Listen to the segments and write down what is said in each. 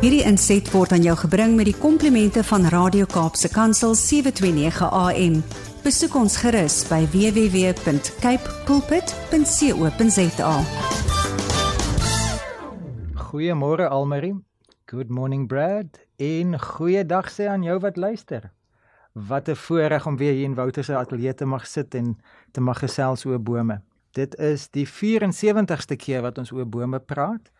Hierdie inset word aan jou gebring met die komplimente van Radio Kaapse Kansel 729 AM. Besoek ons gerus by www.cape pulpit.co.za. Goeiemôre Almarie. Good morning Brad. En goeiedag sê aan jou wat luister. Wat 'n voorreg om weer hier in Wouter se ateljee te mag sit en te mag gesels oor bome. Dit is die 74ste keer wat ons oor bome praat.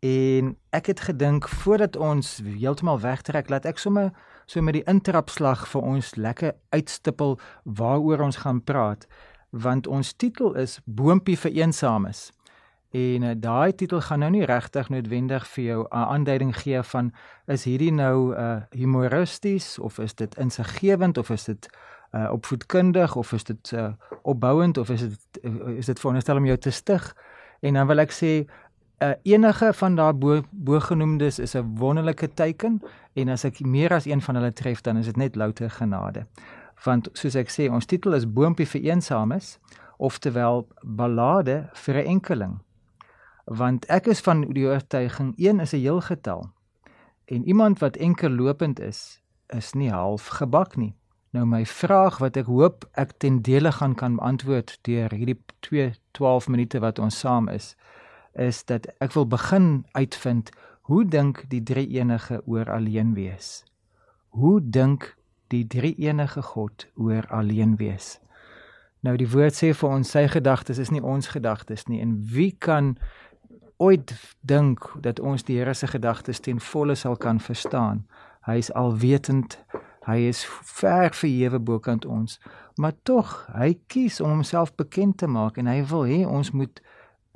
En ek het gedink voordat ons heeltemal wegtrek, laat ek sommer so met die intrapslag vir ons lekker uitstippel waaroor ons gaan praat, want ons titel is Boompie vir eensames. En uh, daai titel gaan nou nie regtig noodwendig vir jou 'n uh, aanduiding gee van is hierdie nou uh humoristies of is dit insiggewend of is dit uh opvoedkundig of is dit uh opbouend of is dit is dit veronderstel om jou te stig? En dan wil ek sê uh, enige van daai bo, bogenoemdes is 'n wonderlike teken en as ek meer as een van hulle tref dan is dit net louter genade. Want soos ek sê, ons titel is Boompie vir eensames, oftewel ballade vir 'n enkeling. Want ek is van die oortuiging 1 is 'n heel getal. En iemand wat enkel lopend is, is nie half gebak nie. Nou my vraag wat ek hoop ek ten dele gaan kan beantwoord deur hierdie 2 12 minute wat ons saam is, is dat ek wil begin uitvind hoe dink die drie enige oor alleen wees? Hoe dink die drie enige God oor alleen wees? Nou die woord sê vir ons sy gedagtes is nie ons gedagtes nie en wie kan ooit dink dat ons die Here se gedagtes ten volle sal kan verstaan? Hy is alwetend. Hy is ver verhewe bokant ons, maar tog hy kies om homself bekend te maak en hy wil hê ons moet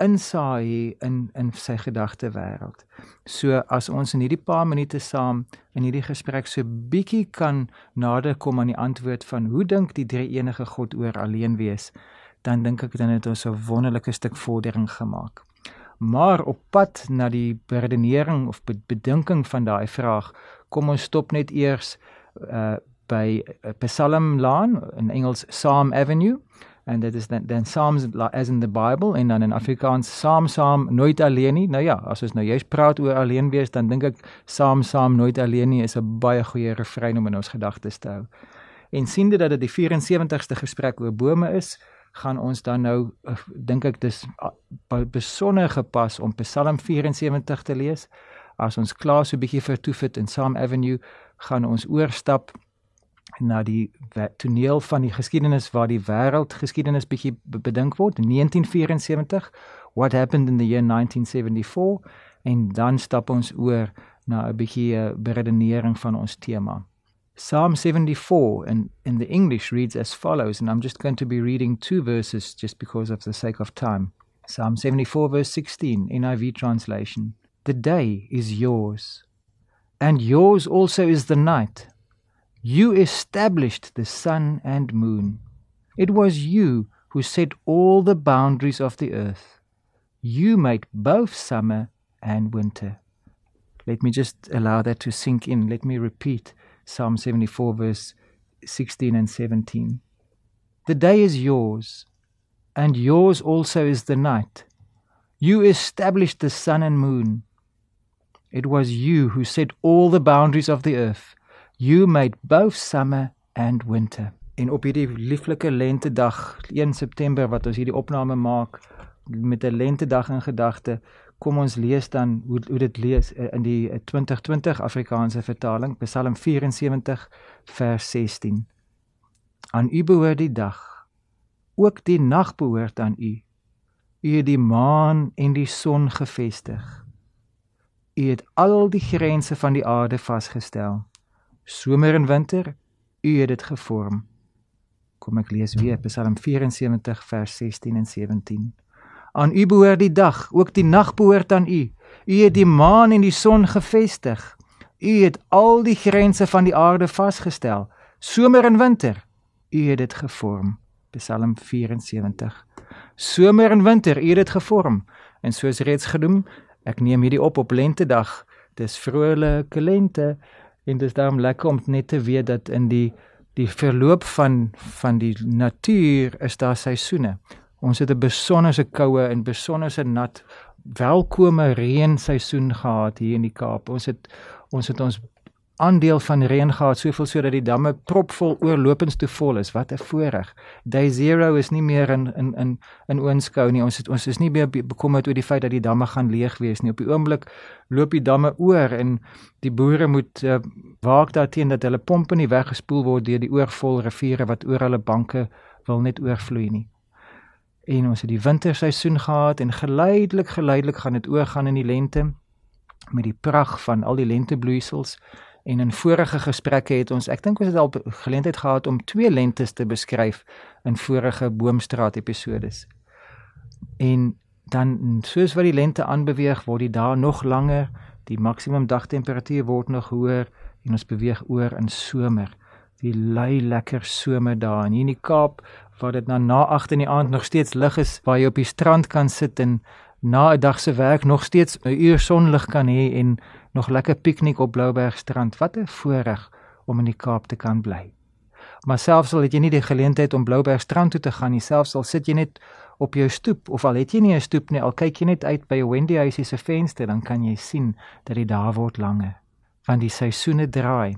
insaai in in sy gedagte wêreld. So as ons in hierdie paar minute saam in hierdie gesprek so bietjie kan nader kom aan die antwoord van hoe dink die drie enige God oor alleen wees, dan dink ek dan het ons 'n wonderlike stuk vordering gemaak. Maar op pad na die beredenering of bedinking van daai vraag, kom ons stop net eers uh by Psalm Laan in Engels Psalm Avenue. And that is then then psalms as in the bible en dan in afrikaans psalm psalm nooit alleen nie. Nou ja as ons nou juist praat oor alleen wees dan dink ek psalm psalm nooit alleen nie is 'n baie goeie refrein om in ons gedagtes te hou. En siende dat dit die 74ste gesprek oor bome is gaan ons dan nou uh, dink ek dis uh, besonder gepas om psalm 74 te lees. As ons klaar so 'n bietjie vertoef het in psalm avenue gaan ons oorstap na die toneel van die geskiedenis waar die wêreld geskiedenis bietjie bedink word 1974 what happened in the year 1974 en dan stap ons oor na 'n bietjie eh, beredenering van ons tema Psalm 74 in in the English reads as follows and I'm just going to be reading two verses just because of the sake of time. Psalm 74 verse 16 NIV translation. The day is yours and yours also is the night You established the sun and moon. It was you who set all the boundaries of the earth. You made both summer and winter. Let me just allow that to sink in. Let me repeat Psalm 74, verse 16 and 17. The day is yours, and yours also is the night. You established the sun and moon. It was you who set all the boundaries of the earth. You made both summer and winter. En op hierdie lieflike lentedag 1 September wat ons hierdie opname maak met 'n lentedag in gedagte, kom ons lees dan hoe hoe dit lees eh, in die 2020 eh, Afrikaanse vertaling, Psalm 74 vers 16. Aan U behoort die dag, ook die nag behoort aan U. U het die maan en die son gevestig. U het al die grense van die aarde vasgestel somer en winter, u het dit gevorm. Kom ek lees weer Psalm 74 vers 16 en 17. Aan u behoort die dag, ook die nag behoort aan u. U het die maan en die son gevestig. U het al die grense van die aarde vasgestel, somer en winter. U het dit gevorm. Psalm 74. Somer en winter, u het dit gevorm. En soos reeds genoem, ek neem hierdie op op lentedag. Dis vrolike lente. En dit is daarom lekker om net te weet dat in die die verloop van van die natuur is daar seisoene. Ons het 'n besonderse koue en besonderse nat welkome reenseisoen gehad hier in die Kaap. Ons het ons het ons aandeel van reën gehad soveel sodat die damme propvol oorlopends te vol is. Wat 'n voorreg. Day 0 is nie meer in in in in oënskou nie. Ons het, ons is nie meer bekommerd oor die feit dat die damme gaan leeg wees nie. Op die oomblik loop die damme oor en die boere moet uh, waak daarteen dat hulle pompe nie weggespoel word deur die oorvol riviere wat oor hulle banke wil net oorvloei nie. En ons het die winterseisoen gehad en geleidelik geleidelik gaan dit oorgaan in die lente met die pragt van al die lentebloeisels En in vorige gesprekke het ons, ek dink ons het al geleentheid gehad om twee lentes te beskryf in vorige Boomstraat episodes. En dan soos wat die lente aanbeweeg, word die dae nog langer, die maksimum dagtemperatuur word nog hoër en ons beweeg oor in somer. Die lui lekker somerdae in die Kaap waar dit na na 8 in die aand nog steeds lig is, waar jy op die strand kan sit en na 'n dag se werk nog steeds 'n uur sonlig kan hê en nog lekker piknik op Bloubergstrand. Wat 'n voorreg om in die Kaap te kan bly. Maar selfs al het jy nie die geleentheid om Bloubergstrand toe te gaan nie, selfs al sit jy net op jou stoep of al het jy nie 'n stoep nie, al kyk jy net uit by Wendy huisie se venster, dan kan jy sien dat die dae word langer. Want die seisoene draai.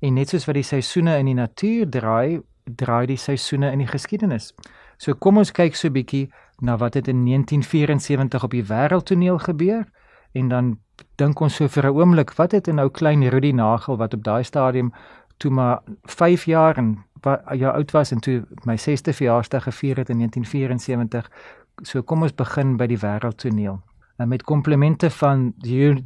En net soos wat die seisoene in die natuur draai, draai die seisoene in die geskiedenis. So kom ons kyk so 'n bietjie na wat het in 1974 op die wêreldtoneel gebeur en dan dink ons so vir 'n oomblik wat het 'n nou klein Rudy Nagel wat op daai stadium toe maar 5 jaar en ja oud was en toe my 6ste verjaarsdag gevier het in 1974 so kom ons begin by die wêreldtoneel. En met komplimente van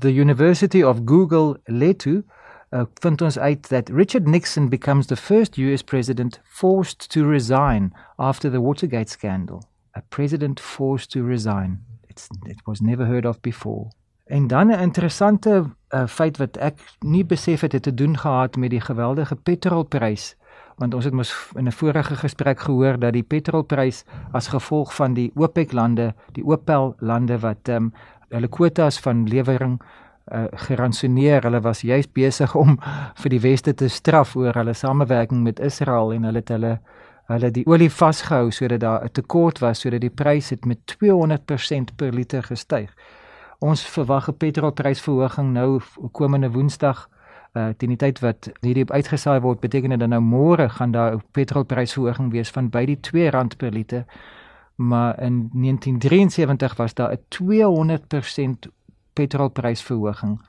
the, University of Google Letu uh, vind ons uit that Richard Nixon becomes the first US president forced to resign after the Watergate scandal. A president forced to resign. It's it was never heard of before En dan 'n interessante uh, feit wat ek nie besef het het te doen gehad met die geweldige petrolprys want ons het mos in 'n vorige gesprek gehoor dat die petrolprys as gevolg van die OPEC lande, die OPEL lande wat ehm um, hulle kwotas van lewering uh, geransoneer, hulle was juist besig om vir die weste te straf oor hulle samewerking met Israel en hulle het hulle hulle die olie vasgehou sodat daar 'n tekort was sodat die prys het met 200% per liter gestyg. Ons verwag 'n petrolprysverhoging nou komende Woensdag. Uh teen die tyd wat hierdie uitgesaai word, beteken dit dan nou môre gaan daar 'n petrolprysverhoging wees van by die R2 per liter. Maar in 1973 was daar 'n 200% petrolprysverhoging.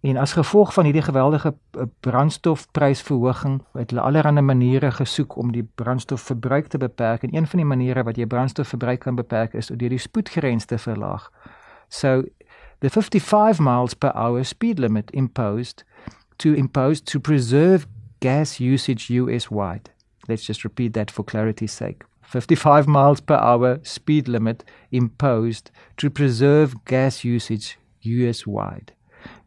En as gevolg van hierdie geweldige uh, brandstofprysverhoging, het hulle allerlei maniere gesoek om die brandstofverbruik te beperk. En een van die maniere wat jy brandstofverbruik kan beperk is deur die spoedgrens te verlaag. So the 55 miles per hour speed limit imposed to impose to preserve gas usage US wide. Let's just repeat that for clarity's sake. 55 miles per hour speed limit imposed to preserve gas usage US wide.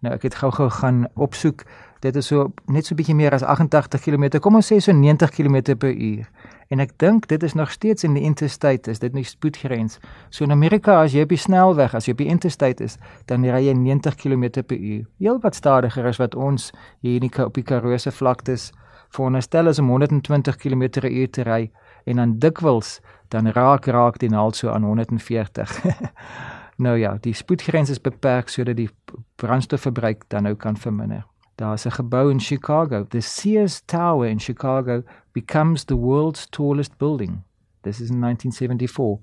Nou ek het gou-gou gaan opsoek. Dit is so net so bietjie meer as 88 km. Kom ons sê so 90 km per uur. En ek dink dit is nog steeds in die interstate, is dit nie spoedgrens. So in Amerika as jy op die snelweg, as jy op die interstate is, dan ry jy 90 km/h. Heel wat stadiger as wat ons hier in die op die Karoo se vlaktes veronderstel is om 120 km/h te ry en dan dikwels dan raak raak die naald so aan 140. nou ja, die spoedgrens is beperk sodat die brandstofverbruik dan nou kan verminder. Daar's 'n gebou in Chicago, the Sears Tower in Chicago becomes the world's tallest building. This is in 1974.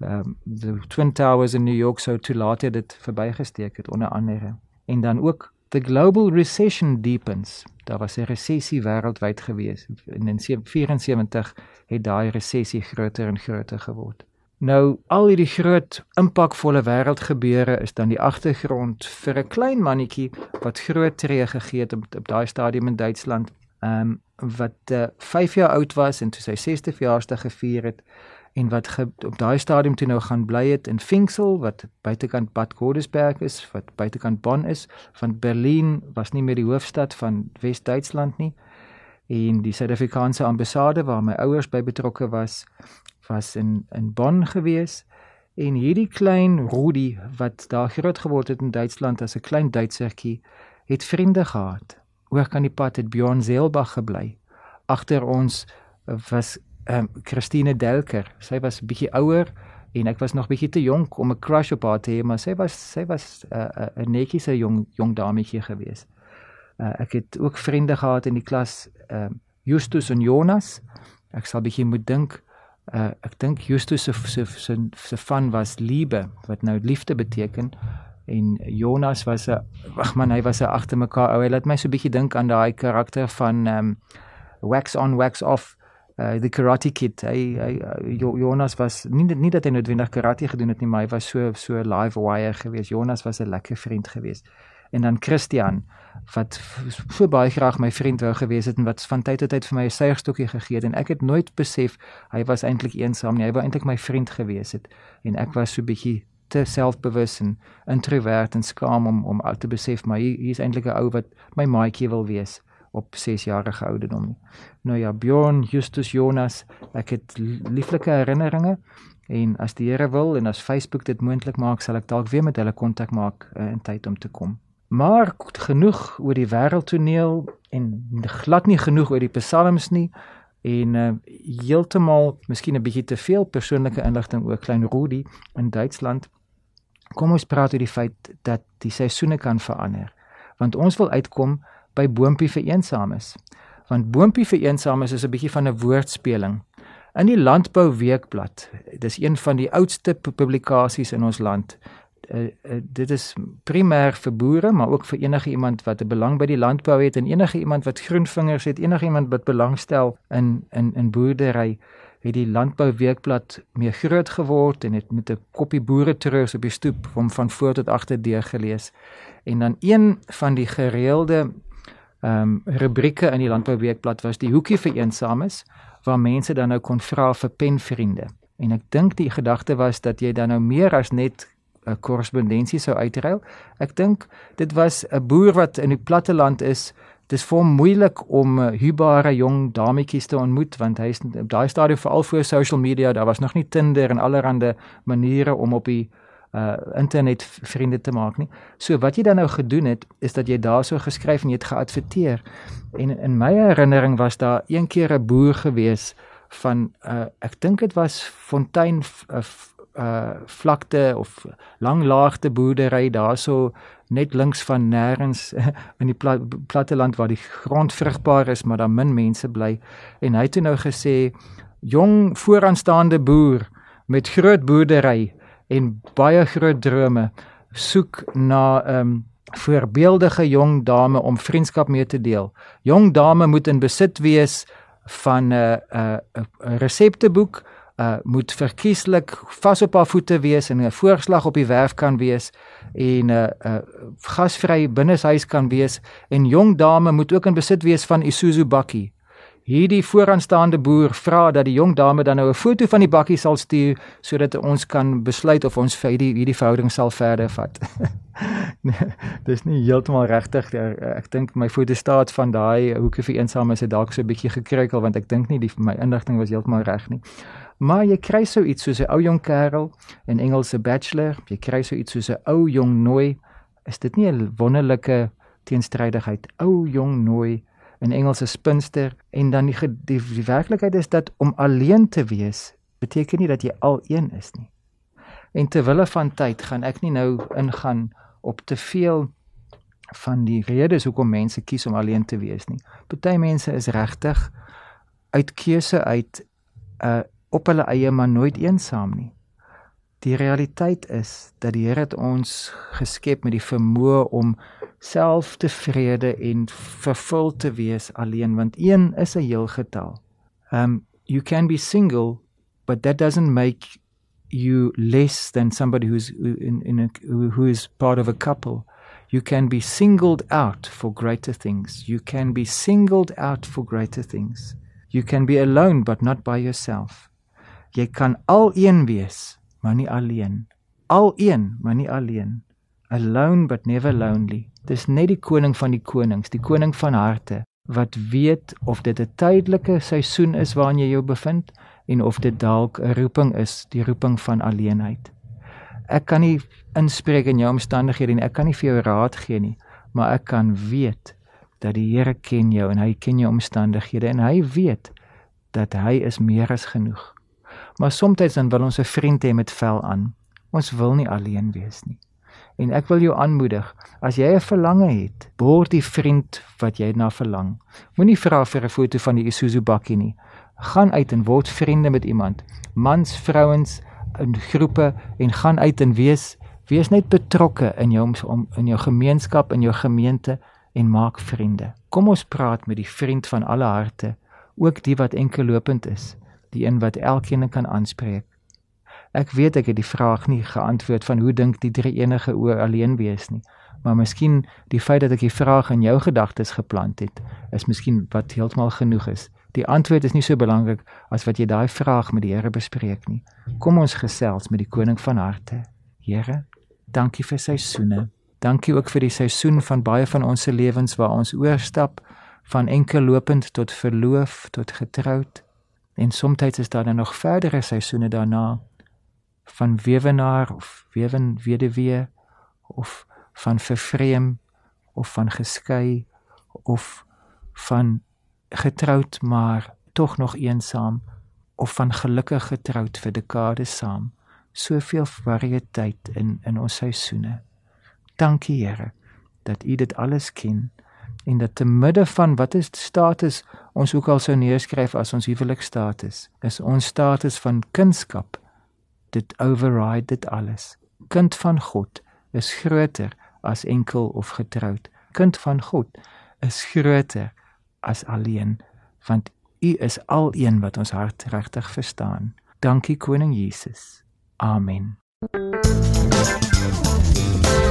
Um, the Twin Towers in New York so toe later dit verbygesteek het onder andere. En dan ook the global recession deepens. Daar was 'n resessie wêreldwyd gewees. In 1974 het daai resessie groter en groter geword. Nou al hierdie groot impakvolle wêreldgebeure is dan die agtergrond vir 'n klein mannetjie wat groot tree gegee het op, op daai stadium in Duitsland. Ehm um, wat uh, eh, 5 jaar oud was en toe sy 6ste verjaarsdag gevier het en wat ge, op daai stadium toe nou gaan bly het in Finksel wat buitekant Bad Godesberg is, wat buitekant Bonn is, van Berlin was nie meer die hoofstad van Wes-Duitsland nie. En die Suid-Afrikaanse ambassade waar my ouers by betrokke was, was in in Bonn gewees en hierdie klein Rudi wat daar groot geword het in Duitsland as 'n klein Duitsertjie het vriende gehad. Oor kan die pad het Bjorn Zeelbach gebly. Agter ons was ehm um, Christine Delker. Sy was 'n bietjie ouer en ek was nog bietjie te jonk om 'n crush op haar te hê, maar sy was sy was 'n uh, 'n netjiese jong jong dametjie gewees. Uh, ek het ook vriende gehad in die klas, uh, Justus en Jonas. Ek sal bietjie moet dink. Uh, ek dink Justus se se se se van was liebe wat nou liefde beteken en Jonas was 'n wag man hy was 'n agter mekaar ou hy laat my so bietjie dink aan daai karakter van um, wax on wax off uh, the karate kid hy, hy Jonas was nie nie dat hy noodwendig karate gedoen het nie maar hy was so so live wire geweest Jonas was 'n lekker vriend geweest en dan Christian wat so baie graag my vriend wou gewees het en wat van tyd tot tyd vir my 'n suigstokkie gegee het en ek het nooit besef hy was eintlik eensaam nie hy wou eintlik my vriend gewees het en ek was so bietjie te selfbewus en introvert en skaam om om uit te besef maar hier, hier is eintlik 'n ou wat my maatjie wil wees op 6 jarige ouderdom. Nou ja, Bjorn, Justus, Jonas, ek het lieflike herinneringe en as die Here wil en as Facebook dit moontlik maak, sal ek dalk weer met hulle kontak maak uh, in tyd om te kom. Maar genoeg oor die wêreldtoneel en glad nie genoeg oor die psalms nie en uh, heeltemal miskien 'n bietjie te veel persoonlike inligting oor klein Rudi in Duitsland. Kom ons praat oor die feit dat die seisoene kan verander. Want ons wil uitkom by boontjie vir eensames. Want boontjie vir eensames is 'n bietjie van 'n woordspeling. In die Landbou Weekblad, dis een van die oudste publikasies in ons land. Uh, uh, dit is primêr vir boere, maar ook vir enige iemand wat 'n belang by die landbou het en enige iemand wat groenvingers het, enige iemand wat belangstel in in in boerdery het die landbou weekblad meer groot geword en het met 'n koppie boere troos op die stoep hom van voor tot agter deur gelees. En dan een van die gereelde ehm um, rubrieke in die landbou weekblad was die hoekie vir eensames waar mense dan nou kon vra vir penvriende. En ek dink die gedagte was dat jy dan nou meer as net korrespondensie sou uitruil. Ek dink dit was 'n boer wat in die platte land is dis vir hom moeilik om hubare jong dametjies te ontmoet want hy is op daai stadium veral voor social media daar was nog nie Tinder en allerlei maniere om op die uh internet vriende te maak nie. So wat jy dan nou gedoen het is dat jy daarso geskryf en jy het geadverteer. En in my herinnering was daar een keer 'n boer gewees van uh ek dink dit was Fontein uh, uh vlakte of langlaagte boerdery daarso net links van nêrens in die pla platteland waar die grond vrugbaar is maar daar min mense bly en hy het nou gesê jong vooraanstaande boer met groot boerdery en baie groot drome soek na 'n um, voorbeeldige jong dame om vriendskap mee te deel. Jong dame moet in besit wees van 'n uh, 'n uh, 'n resepteboek, uh, moet verkieslik vas op haar voete wees en 'n voorslag op die werf kan wees en 'n uh, uh, gasvry binneshuis kan wees en jong dame moet ook in besit wees van Isuzu bakkie hierdie vooraanstaande boer vra dat die jong dame dan nou 'n foto van die bakkie sal stuur sodat ons kan besluit of ons vir hierdie hierdie verhouding sal verder vat. nee, dis nie heeltemal regtig. Ek dink my fotostaat van daai hoekie vir eensame is dalk so 'n bietjie gekruikel want ek dink nie die my indigting was heeltemal reg nie. Maar jy kry so iets soos 'n ou jong kerel in Engelse bachelor, jy kry so iets soos 'n ou jong nooi. Is dit nie 'n wonderlike teenstrydigheid? Ou jong nooi in Engelse spinster en dan die die, die werklikheid is dat om alleen te wees beteken nie dat jy al een is nie. En terwille van tyd gaan ek nie nou ingaan op te veel van die redes hoekom mense kies om alleen te wees nie. Party mense is regtig uit keuse uit uh op hulle eie maar nooit eensaam nie. Die realiteit is dat die Here het ons geskep met die vermoë om selftevrede en vervul te wees alleen want een is 'n heel getal. Um you can be single but that doesn't make you less than somebody who's in in a, who is part of a couple. You can be singled out for greater things. You can be singled out for greater things. You can be alone but not by yourself. Jy kan al een wees, maar nie alleen. Al een, maar nie alleen. Alone but never lonely. Dis net die koning van die konings, die koning van harte wat weet of dit 'n tydelike seisoen is waarin jy jou bevind en of dit dalk 'n roeping is, die roeping van alleenheid. Ek kan nie inspreek in jou omstandighede en ek kan nie vir jou raad gee nie, maar ek kan weet dat die Here ken jou en hy ken jou omstandighede en hy weet dat hy is meer as genoeg. Maar soms dan wil ons 'n vriend hê met vel aan. Ons wil nie alleen wees nie. En ek wil jou aanmoedig, as jy 'n verlange het, word die vriend wat jy na verlang. Moenie vra vir 'n foto van die Isuzu bakkie nie. Gaan uit en word vriende met iemand. Mans, vrouens in groepe en gaan uit en wees wees net betrokke in jou om in jou gemeenskap, in jou gemeente en maak vriende. Kom ons praat met die vriend van alle harte, ook die wat enkel lopend is, die een wat elkeen kan aanspreek. Ek weet ek het die vraag nie geantwoord van hoe dink die drie enige oor alleen wees nie, maar miskien die feit dat ek die vraag in jou gedagtes geplant het, is miskien wat heeltemal genoeg is. Die antwoord is nie so belangrik as wat jy daai vraag met die Here bespreek nie. Kom ons gesels met die koning van harte. Here, dankie vir seisoene. Dankie ook vir die seisoen van baie van ons se lewens waar ons oorstap van enkel lopend tot verloof tot getroud. En soms is daar dan nog verdere seisoene daarna van wewenaar of wewen weduwee of van vervreem of van geskei of van getroud maar tog nog eensaam of van gelukkig getroud vir dekades saam. Soveel variëteit in in ons seisoene. Dankie Here dat u dit alles ken en dat te midde van wat is status ons ook al sou neerskryf as ons huwelikstatus is ons status van kunskap dit override dit alles. Kind van God is groter as enkel of getroud. Kind van God is groter as alleen, want U is al een wat ons hart regtig verstaan. Dankie koning Jesus. Amen.